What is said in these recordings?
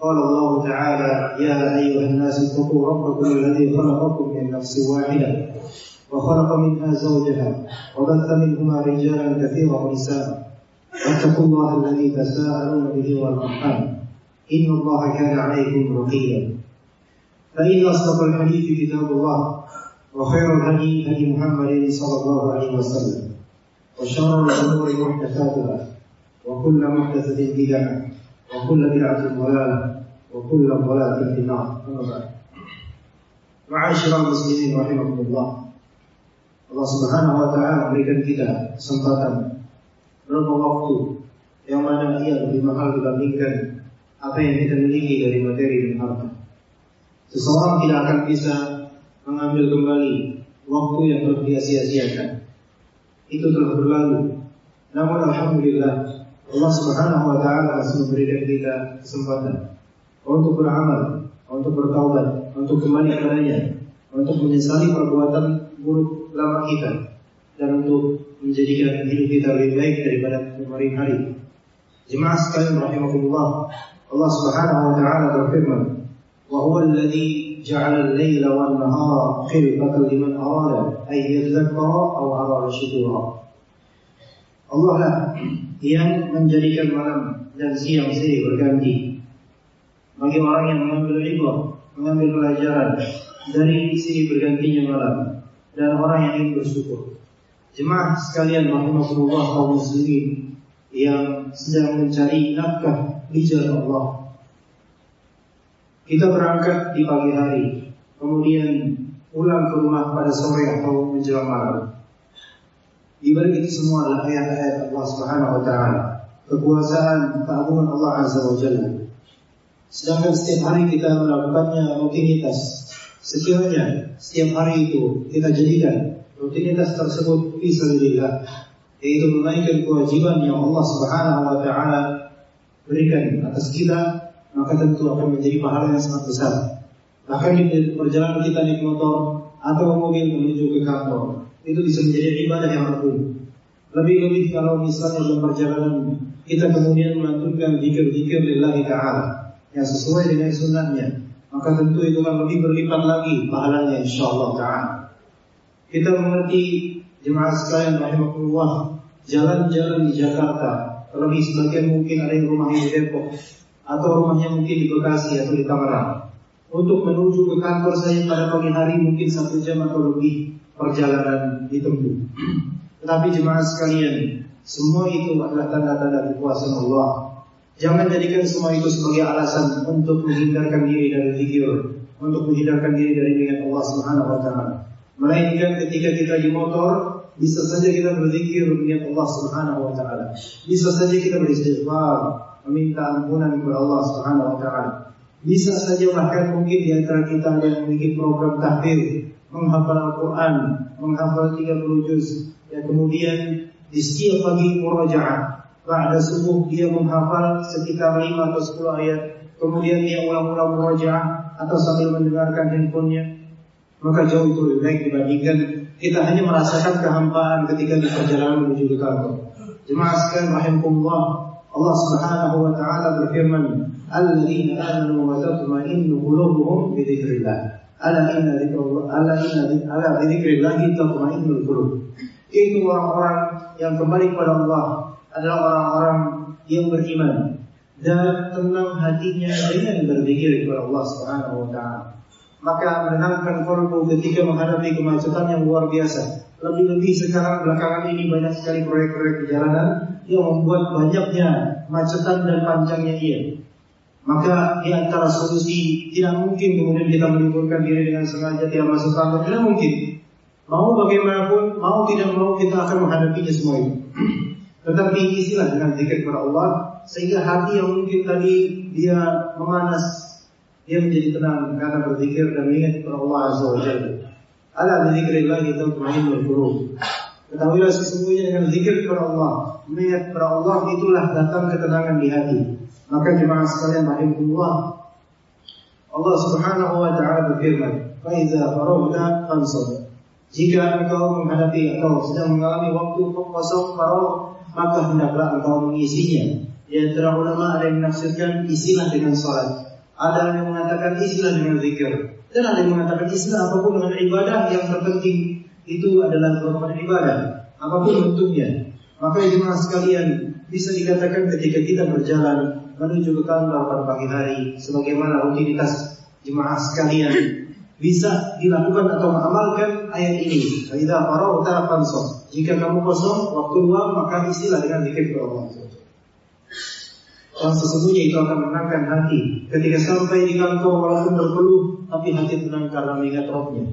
قال الله تعالى يا أيها الناس اتقوا ربكم الذي خلقكم من نفس واحدة وخلق منها زوجها وبث منهما رجالا كثيرا ونساء. واتقوا الله الذي تساءلون به والأرحام. إن الله كان عليكم رقيبا. فإن أصدق الحديث كتاب الله وخير الهدي هدي محمد صلى الله عليه وسلم. وشر الأمور محدثاتها. وكل محدثة بدعة. وكل بدعة ضلالة وكل ضلالة في النار أما بعد معاشر المسلمين رحمكم الله Allah Subhanahu wa taala memberikan kita kesempatan beberapa waktu yang mana ia lebih mahal dibandingkan apa yang kita miliki dari materi dan harta. Seseorang tidak akan bisa mengambil kembali waktu yang telah dia sia-siakan. Itu telah berlalu. Namun alhamdulillah Allah Subhanahu wa taala masih memberikan kita kesempatan untuk beramal, untuk bertaubat, untuk kembali kepadanya, untuk menyesali perbuatan buruk lama kita dan untuk menjadikan hidup kita lebih baik daripada kemarin hari. Jemaah sekalian rahimakumullah, Allah Subhanahu wa taala berfirman, "Wa huwa alladhi ja'ala al-laila wan nahara khilfatan liman arada ay yadhakkara aw arada syukura." Allah lah yang menjadikan malam dan siang silih berganti bagi orang yang mengambil ibadah, mengambil pelajaran dari silih bergantinya malam dan orang yang ingin bersyukur. Jemaah sekalian rahimahullah kaum muslimin yang sedang mencari nafkah di jalan Allah. Kita berangkat di pagi hari, kemudian pulang ke rumah pada sore atau menjelang malam. Di itu semua adalah ayat-ayat Allah Subhanahu wa taala, kekuasaan keagungan Allah Azza wa Jalla. Sedangkan setiap hari kita melakukannya rutinitas. Sekiranya setiap hari itu kita jadikan rutinitas tersebut fisabilillah yaitu menaikkan kewajiban yang Allah Subhanahu wa taala berikan atas kita maka tentu akan menjadi pahala yang sangat besar. Bahkan di perjalanan kita naik motor atau mobil menuju ke kantor itu bisa menjadi ibadah yang agung. Lebih-lebih kalau misalnya dalam perjalanan kita kemudian melantunkan zikir-zikir lillahi ta'ala yang sesuai dengan sunnahnya maka tentu itu akan lebih berlipat lagi pahalanya insyaallah taala. Kita mengerti jemaah sekalian rahimakumullah, jalan-jalan di Jakarta, terlebih sebagian mungkin ada yang rumahnya di Depok atau rumahnya mungkin di Bekasi atau di Tangerang. Untuk menuju ke kantor saya pada pagi hari mungkin satu jam atau lebih perjalanan ditempuh. Tetapi jemaah sekalian, semua itu adalah tanda-tanda kekuasaan Allah Jangan jadikan semua itu sebagai alasan untuk menghindarkan diri dari zikir, untuk menghindarkan diri dari ingat Allah Subhanahu wa taala. Melainkan ketika kita di motor, bisa saja kita berzikir mengingat Allah Subhanahu wa taala. Bisa saja kita beristighfar, meminta ampunan kepada Allah Subhanahu wa taala. Bisa saja bahkan mungkin di antara kita yang memiliki program tahfidz, menghafal Al-Qur'an, menghafal 30 juz, ya kemudian di setiap pagi murajaah Ba'da subuh dia menghafal sekitar 5 atau 10 ayat. Kemudian dia ulang-ulang murojaah Atau sambil mendengarkan handphonenya Maka jauh itu lebih baik dibandingkan Kita hanya merasakan kehampaan ketika di perjalanan menuju ke kantor. Jemaah sekalian rahimahullah Allah subhanahu wa ta'ala berfirman Alladzina amanu wa tatma'innu qulubuhum bi dzikrillah Ala inna dzikrullah ala inna ala dzikrillah tatma'innul qulub Itu orang-orang yang kembali kepada Allah adalah orang-orang yang beriman dan tenang hatinya dengan berzikir kepada Allah Subhanahu wa taala. Maka menenangkan kalbu ketika menghadapi kemacetan yang luar biasa. Lebih-lebih sekarang belakangan ini banyak sekali proyek-proyek perjalanan yang membuat banyaknya macetan dan panjangnya ia. Maka di antara solusi tidak mungkin kemudian kita meliburkan diri dengan sengaja tidak masuk kantor tidak mungkin. Mau bagaimanapun, mau tidak mau kita akan menghadapinya semua itu. Tetapi isilah dengan zikir kepada Allah sehingga hati yang mungkin tadi dia memanas, dia menjadi tenang karena berzikir dan mengingat kepada Allah Azza wa Jalla. Ala dzikrillah tatma'innul qulub. Ketahuilah sesungguhnya dengan zikir kepada Allah, mengingat kepada Allah itulah datang ketenangan di hati. Maka jemaah sekalian rahimahullah, Allah Subhanahu wa taala berfirman, "Fa idza faragta fansab." Jika engkau menghadapi atau sedang mengalami waktu kosong faragh, maka hendaklah engkau mengisinya. Di antara ulama ada yang menafsirkan isilah dengan salat. Ada yang mengatakan isilah dengan zikir. Dan ada yang mengatakan isilah apa pun dengan ibadah yang terpenting itu adalah merupakan ibadah. Apa pun bentuknya. Maka jemaah sekalian bisa dikatakan ketika kita berjalan menuju ke kantor pada pagi hari sebagaimana rutinitas jemaah sekalian bisa dilakukan atau mengamalkan ayat ini. Idza faragta fansab. Jika kamu kosong waktu luang maka isilah dengan zikir kepada Allah. Sesungguhnya itu akan menenangkan hati. Ketika sampai di kantor walaupun berpeluh, tapi hati tenang karena mengingat rohnya.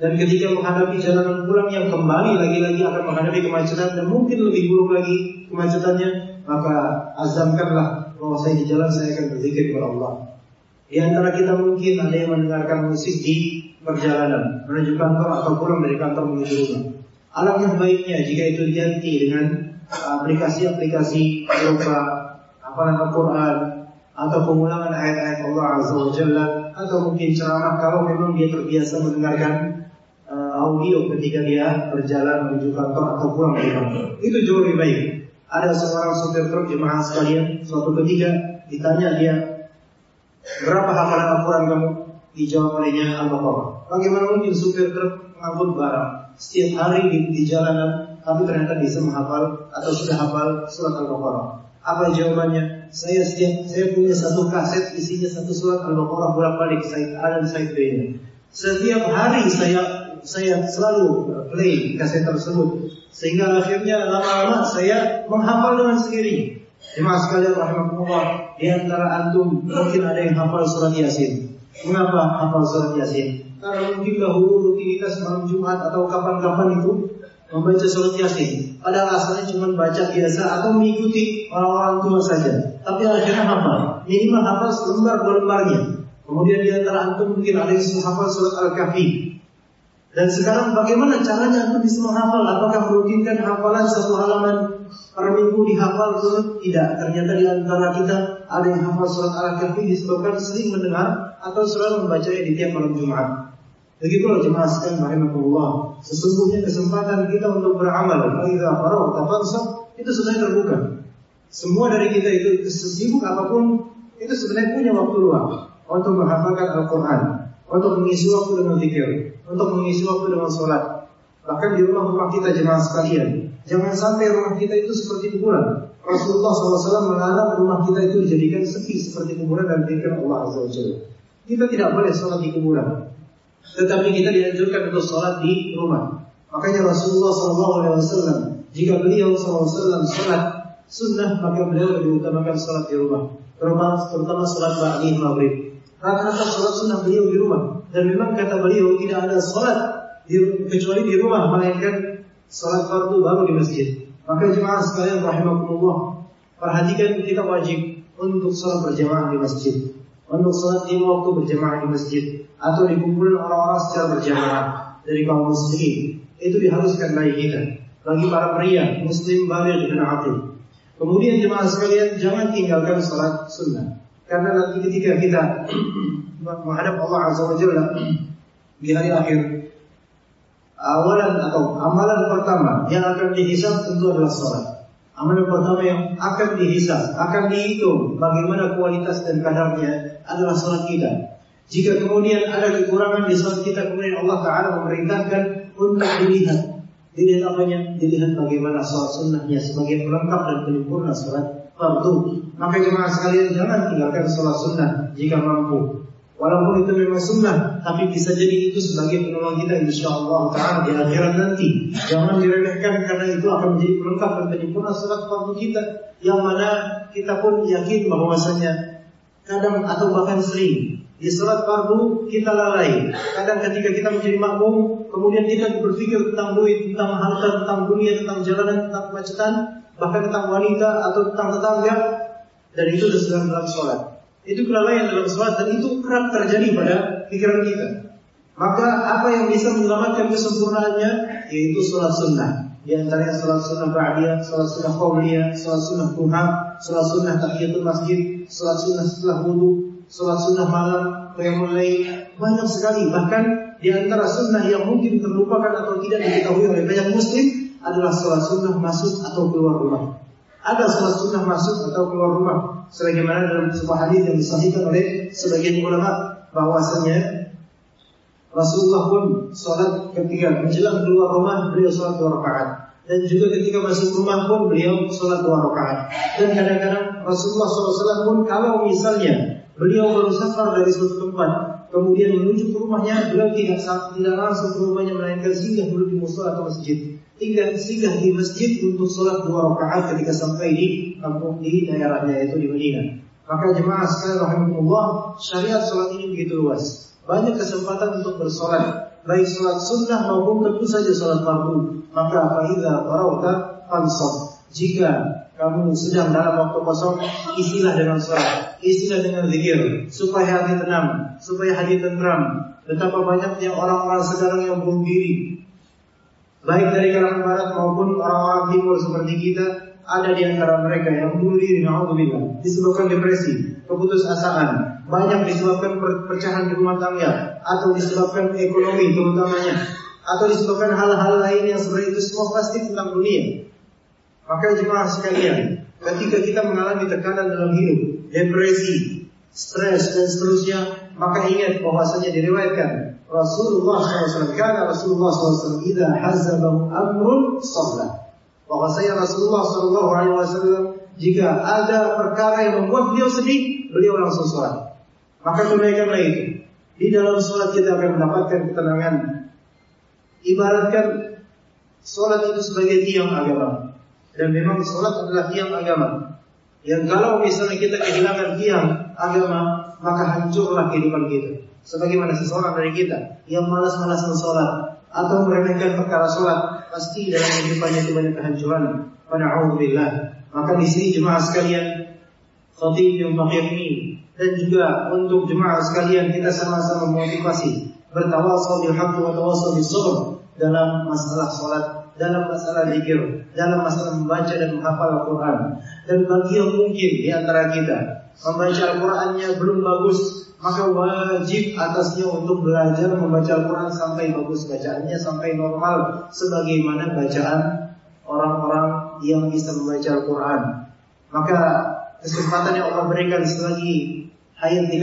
Dan ketika menghadapi jalanan pulang yang kembali lagi-lagi akan menghadapi kemacetan dan mungkin lebih buruk lagi kemacetannya, maka azamkanlah bahwa saya di jalan saya akan berzikir kepada Allah. Di antara kita mungkin ada yang mendengarkan musik di perjalanan menuju kantor atau pulang dari kantor menuju rumah. Alangkah baiknya jika itu diganti dengan aplikasi-aplikasi berupa hafalan Al-Quran atau pengulangan ayat-ayat Allah Azza wa Jalla atau mungkin ceramah kalau memang dia terbiasa mendengarkan uh, audio ketika dia berjalan menuju kantor atau pulang dari kantor. Itu jauh lebih baik. Ada seorang supir truk jemaah sekalian suatu ketika ditanya dia berapa hafalan Al-Quran kamu? Dijawab olehnya Al-Baqarah. Bagaimana mungkin supir truk mengangkut barang setiap hari di, di jalanan tapi ternyata bisa menghafal atau sudah hafal surat Al-Baqarah? Apa jawabannya? Saya setiap saya punya satu kaset isinya satu surat Al-Baqarah bolak-balik Said A dan. Setiap hari saya saya selalu play kaset tersebut sehingga akhirnya lama-lama saya menghafal dengan sendiri. Jemaah sekalian rahimahullah, di antara antum mungkin ada yang hafal surat Yasin. Mengapa hafal surat Yasin? Karena mungkin dahulu rutinitas malam Jumat atau kapan-kapan itu membaca surat Yasin. Padahal asalnya cuma baca biasa atau mengikuti orang-orang tua saja. Tapi akhirnya hafal. Minimal hafal selembar dua lembarnya. Kemudian di antara antum mungkin ada yang hafal surat Al-Kahfi. Dan sekarang bagaimana caranya antum bisa menghafal? Apakah merutinkan hafalan satu halaman per minggu dihafal? Tidak. Ternyata di antara kita ada yang hafal surat Al-Kahfi disebabkan sering mendengar atau selalu membacanya di tiap malam Jumat. Begitulah jemaah sekalian rahimahullah. Sesungguhnya kesempatan kita untuk beramal, idza faragta fansab, itu sebenarnya terbuka. Semua dari kita itu sesibuk apa pun itu sebenarnya punya waktu luang untuk menghafalkan Al-Quran, untuk mengisi waktu dengan zikir, untuk mengisi waktu dengan sholat. Bahkan di rumah-rumah kita jemaah sekalian, jangan sampai rumah kita itu seperti kuburan. Rasulullah SAW melarang rumah kita itu dijadikan sepi seperti kuburan dan zikir Allah Azza wa Jalla. Kita tidak boleh sholat di kuburan. Tetapi kita dianjurkan untuk sholat di rumah. Makanya Rasulullah SAW jika beliau SAW sholat sunnah maka beliau lebih utamakan sholat di rumah. Terutama sholat ba'di maghrib. Rata-rata sholat sunnah beliau di rumah. Dan memang kata beliau tidak ada sholat di, kecuali di rumah melainkan sholat fardu baru di masjid. Maka jemaah sekalian rahimakumullah perhatikan kita wajib untuk sholat berjamaah di masjid. Untuk sholat di waktu berjamaah di masjid atau dikumpulkan orang-orang secara berjamaah dari kaum muslimin itu diharuskan bagi kita bagi para pria muslim balik dan aktif kemudian jemaah sekalian jangan tinggalkan salat sunnah karena nanti ketika kita menghadap Allah azza wa jalla di hari akhir awalan atau amalan pertama yang akan dihisab tentu adalah salat amalan pertama yang akan dihisab akan dihitung bagaimana kualitas dan kadarnya adalah salat kita jika kemudian ada kekurangan di salat kita, kemudian Allah Taala memerintahkan untuk dilihat. Dilihat apanya? Dilihat bagaimana salat sunnahnya sebagai pelengkap dan penyempurna salat fardu. Maka jemaah sekalian jangan tinggalkan salat sunnah jika mampu. Walaupun itu memang sunnah, tapi bisa jadi itu sebagai penolong kita insya Allah Taala di akhirat nanti. Jangan diremehkan karena itu akan menjadi pelengkap dan penyempurna salat fardu kita. Yang mana kita pun yakin bahwasanya kadang atau bahkan sering di salat fardu kita lalai. Kadang ketika kita menjadi makmum, kemudian kita berpikir tentang duit, tentang harta, tentang dunia, tentang jalanan, tentang kemacetan, bahkan tentang wanita atau tentang tetangga, dan itu sedang dalam sholat. Itu kelalaian dalam sholat dan itu kerap terjadi pada pikiran kita. Maka apa yang bisa menyelamatkan kesempurnaannya yaitu sholat sunnah. Di antaranya sholat sunnah ba'diyah, sholat sunnah qabliyah, sholat sunnah duha, sholat sunnah tahiyatul masjid, sholat sunnah setelah wudhu, sholat sunnah malam, qiyamul lail, banyak sekali. Bahkan di antara sunnah yang mungkin terlupakan atau tidak diketahui oleh banyak muslim adalah sholat sunnah masuk atau keluar rumah. Ada sholat sunnah masuk atau keluar rumah. Sebagaimana dalam sebuah hadis yang disahihkan oleh sebagian ulama bahwasanya Rasulullah pun sholat ketika menjelang keluar rumah beliau sholat dua rakaat dan juga ketika masuk rumah pun beliau sholat dua rakaat dan kadang-kadang Rasulullah SAW pun kalau misalnya beliau baru safar dari suatu tempat kemudian menuju ke rumahnya beliau tidak tidak langsung ke rumahnya melainkan singgah dulu di musola atau masjid tinggal singgah di masjid untuk sholat dua rakaat ketika sampai di kampung di daerahnya yaitu di Madinah. Maka jemaah sekalian rahimahullah, syariat sholat ini begitu luas. Banyak kesempatan untuk bersolat, baik sholat sunnah maupun tentu saja sholat fardu. Maka faida farauta fansab. Jika kamu sedang dalam waktu kosong, isilah dengan sholat, isilah dengan zikir, supaya hati tenang, supaya hati tentram. Betapa banyaknya orang-orang sekarang yang bunuh diri, baik dari kalangan barat maupun orang-orang timur seperti kita ada di antara mereka yang bunuh diri naudzubillah disebabkan depresi, keputusasaan, banyak disebabkan perpecahan di rumah tangga atau disebabkan ekonomi terutamanya atau disebabkan hal-hal lain yang sebenarnya itu semua pasti tentang dunia. Maka jemaah sekalian, ketika kita mengalami tekanan dalam hidup, depresi, stres dan seterusnya, maka ingat bahwasanya diriwayatkan Rasulullah SAW karena Rasulullah SAW Ida hazabahu amrun sholat bahwasanya Rasulullah SAW jika ada perkara yang membuat beliau sedih beliau langsung sholat. Maka tunaikanlah itu. Di dalam sholat kita akan mendapatkan ketenangan. Ibaratkan sholat itu sebagai tiang agama dan memang sholat adalah tiang agama yang kalau misalnya kita kehilangan tiang agama maka hancurlah kehidupan kita Sebagaimana seseorang dari kita yang malas-malasan sholat atau meremehkan perkara sholat, pasti dalam kehidupannya itu banyak kehancuran. Pana'udzubillah. Maka di sini jemaah sekalian, khatib yang ini dan juga untuk jemaah sekalian kita sama-sama memotivasi bertawassul bil wa bis sabr dalam masalah sholat, dalam masalah zikir, dalam masalah membaca dan menghafal Al-Quran. Dan bagi yang mungkin di antara kita membaca Al-Qurannya belum bagus, maka wajib atasnya untuk belajar membaca Al-Quran sampai bagus bacaannya, sampai normal sebagaimana bacaan orang-orang yang bisa membaca Al-Quran. Maka kesempatan yang Allah berikan selagi hayat di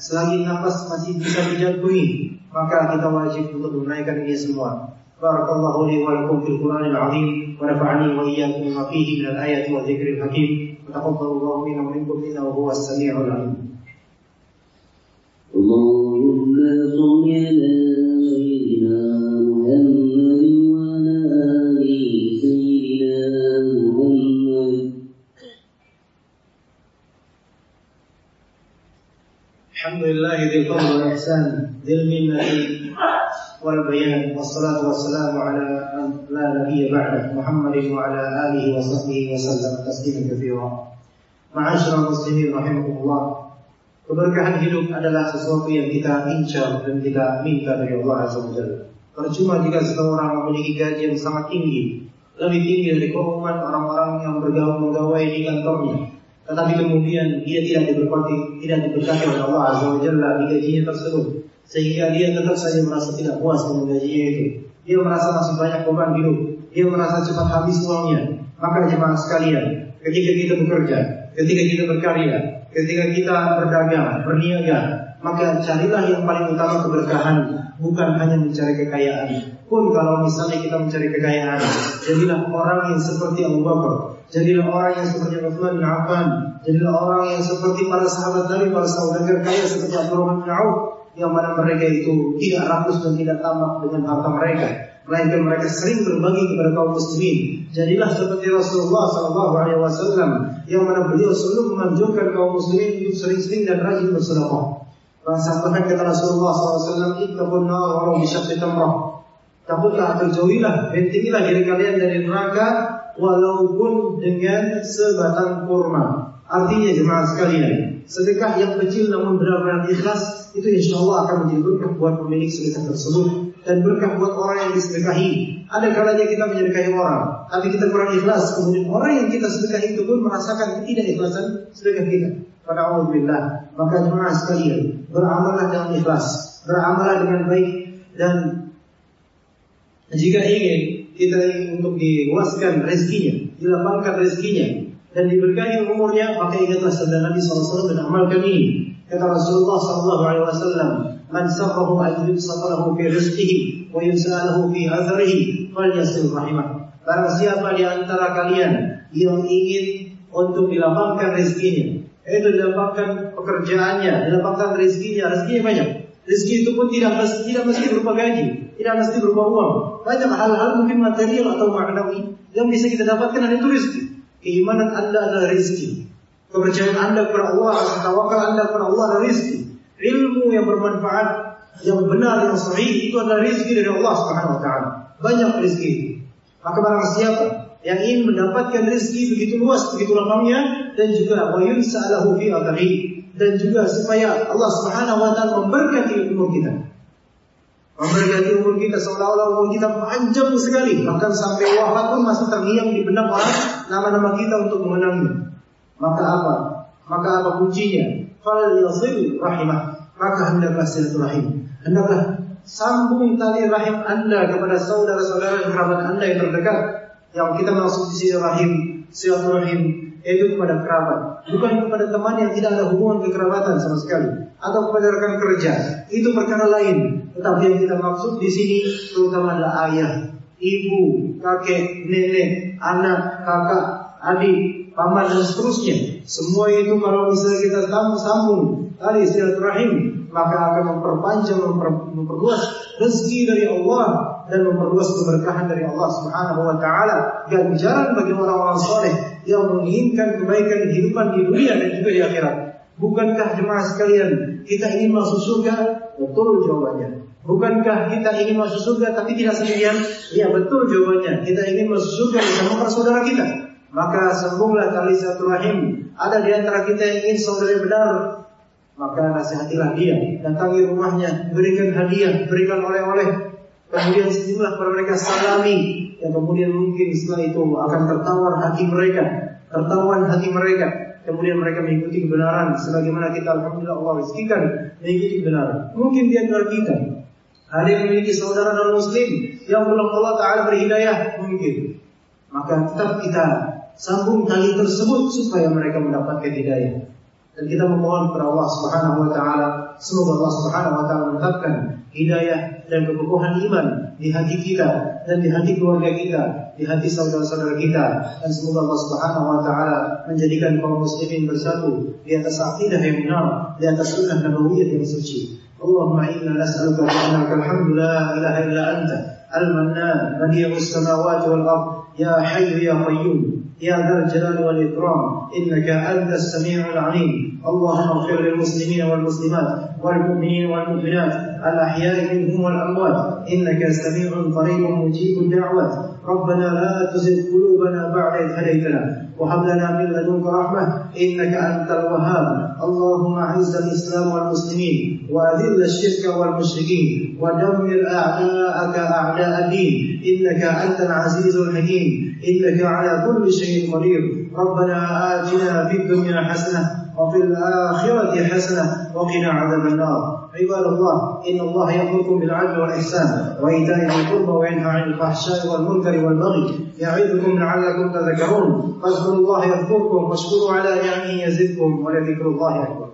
selagi nafas masih bisa dijalani, maka kita wajib untuk menaikkan ini semua. بارك الله لي ولكم في القرآن العظيم ونفعني وإياكم بما فيه من الآية والذكر الحكيم. وتقبل الله منا ومنكم إنه هو السميع العليم. والسلام على من لا نبي بعده محمد وعلى آله وصحبه وسلم تسليما كثيرا معاشر المسلمين رحمكم الله Keberkahan hidup adalah sesuatu yang kita incar dan kita minta dari Allah Azza wa Jalla. Percuma jika seseorang memiliki gaji yang sangat tinggi, lebih tinggi dari keumuman orang-orang yang bergaul menggawai di kantornya. Tetapi kemudian dia tidak diberkati, tidak diberkati oleh Allah Azza wa Jalla di gajinya tersebut. Sehingga dia tetap saja merasa tidak puas dengan gajinya itu. Dia merasa masih banyak beban hidup. Dia merasa cepat habis uangnya. Maka jemaah sekalian, ketika kita bekerja, ketika kita berkarya, Ketika kita berdagang, berniaga, maka carilah yang paling utama keberkahan, bukan hanya mencari kekayaan. Pun kalau misalnya kita mencari kekayaan, jadilah orang yang seperti Abu Bakar, jadilah orang yang seperti Uthman bin Affan, jadilah orang yang seperti para sahabat Nabi, para saudagar kaya seperti Abdurrahman bin Auf, yang mana mereka itu tidak rakus dan tidak tamak dengan harta mereka melainkan mereka sering berbagi kepada kaum muslimin. Jadilah seperti Rasulullah Sallallahu Alaihi Wasallam yang mana beliau selalu menganjurkan kaum muslimin untuk sering-sering dan rajin bersedekah. Bahkan kata Rasulullah SAW, Ittaqun nar walau bisyaqqi tamrah. Takutlah atau jauhilah, bentinilah diri kalian dari neraka walaupun dengan sebatang kurma. Artinya jemaah sekalian, sedekah yang kecil namun benar-benar ikhlas itu insya Allah akan menjadi berkah buat pemilik sedekah tersebut dan berkah buat orang yang disedekahi. Ada kalanya kita menyedekahi orang, tapi kita kurang ikhlas. Kemudian orang yang kita sedekahi itu pun merasakan ketidakikhlasan sedekah kita. Pada Allah, maka jemaah sekalian beramallah dengan ikhlas, beramallah dengan baik dan jika ingin kita ingin untuk diluaskan rezekinya, dilapangkan rezekinya, dan diberkahi umurnya, maka ingatlah sabda Nabi SAW dan amalkan ini. Kata Rasulullah SAW, Man sarrahu an yubsatalahu fi rizqihi wa yusa'alahu fi atharihi falyasil rahimah. Barang siapa di antara kalian yang ingin untuk dilapangkan rezekinya, itu dilapangkan pekerjaannya, dilapangkan rezekinya, rezekinya banyak. Rezeki itu pun tidak mesti, tidak mesti berupa gaji, tidak mesti berupa uang. Banyak hal-hal mungkin material atau maknawi yang bisa kita dapatkan dan itu rezeki. Keimanan Anda adalah rezeki. Kepercayaan Anda kepada Allah, tawakal Anda kepada Allah adalah rezeki. Ilmu yang bermanfaat, yang benar, yang sahih itu adalah rezeki dari Allah Subhanahu wa taala. Banyak rezeki itu. Maka barang siapa yang ingin mendapatkan rezeki begitu luas, begitu lapangnya dan juga wa yunsa'alahu fi dan juga supaya Allah Subhanahu wa taala memberkati umur kita. Memberkati umur kita seolah-olah umur kita panjang sekali, bahkan sampai wafat pun masih terngiang di benak orang nama-nama kita untuk mengenangnya. Maka apa? Maka apa kuncinya? Fal yasil rahimah. Maka hendaklah silaturahim. Hendaklah sambung tali rahim Anda kepada saudara-saudara dan kerabat Anda yang terdekat. Yang kita maksud di sini rahim, silaturahim itu kepada kerabat, bukan kepada teman yang tidak ada hubungan kekerabatan sama sekali, atau kepada rekan kerja. Itu perkara lain. Tetapi yang kita maksud di sini terutama adalah ayah, ibu, kakek, nenek, anak, kakak, adik, paman dan seterusnya. Semua itu kalau misalnya kita sambung, sambung tali silaturahim, maka akan memperpanjang, memper, memperluas rezeki dari Allah dan memperluas keberkahan dari Allah Subhanahu wa taala. Ganjaran bagi orang-orang soleh yang menginginkan kebaikan kehidupan di dunia dan juga di akhirat. Bukankah jemaah sekalian kita ingin masuk surga? Betul jawabannya. Bukankah kita ingin masuk surga tapi tidak sendirian? Ya betul jawabannya. Kita ingin masuk surga bersama para saudara kita. Maka sambunglah tali silaturahim. Ada di antara kita yang ingin saudara benar, maka nasihatilah dia, datangi rumahnya, berikan hadiah, berikan oleh-oleh, kemudian sejumlah kepada mereka salami, yang kemudian mungkin setelah itu akan tertawar hati mereka, tertawan hati mereka, kemudian mereka mengikuti kebenaran sebagaimana kita alhamdulillah Allah rezekikan mengikuti kebenaran. Mungkin di antara kita ada yang memiliki saudara non muslim yang belum Allah taala beri hidayah mungkin. Maka tetap kita sambung tali tersebut supaya mereka mendapatkan hidayah. Dan kita memohon kepada Allah Subhanahu wa taala semoga Allah Subhanahu wa taala menetapkan hidayah dan kekokohan iman di hati kita dan di hati keluarga kita, di hati saudara-saudara kita dan semoga Allah Subhanahu wa taala menjadikan kaum muslimin bersatu di atas akidah yang benar, di atas sunnah nabawiyah yang suci. Allahumma inna nas'aluka bi annaka la ilaha illa anta al-mannan badi'us samawati wal ard ya hayyu ya qayyum يا ذا الجلال والإكرام إنك أنت السميع العليم. اللهم اغفر للمسلمين والمسلمات والمؤمنين والمؤمنات الأحياء منهم والأموات. إنك سميع قريب مجيب الدعوات. ربنا لا تزغ قلوبنا بعد إذ هديتنا. وهب لنا من لدنك رحمة إنك أنت الوهاب. اللهم أعز الإسلام والمسلمين وأذل الشرك والمشركين ودمر أعداءك أعداء الدين. إنك أنت العزيز الحكيم. إنك على كل شيء قدير. ربنا آتنا في الدنيا حسنة وفي الآخرة حسنة وقنا عذاب النار. عباد الله إن الله يأمركم بالعدل والإحسان وإيتاء ذي القربى وينهى عن الفحشاء والمنكر والبغي يعظكم لعلكم تذكرون. فاذكروا الله يذكركم واشكروا على نعمه يزدكم ولذكر الله أكبر.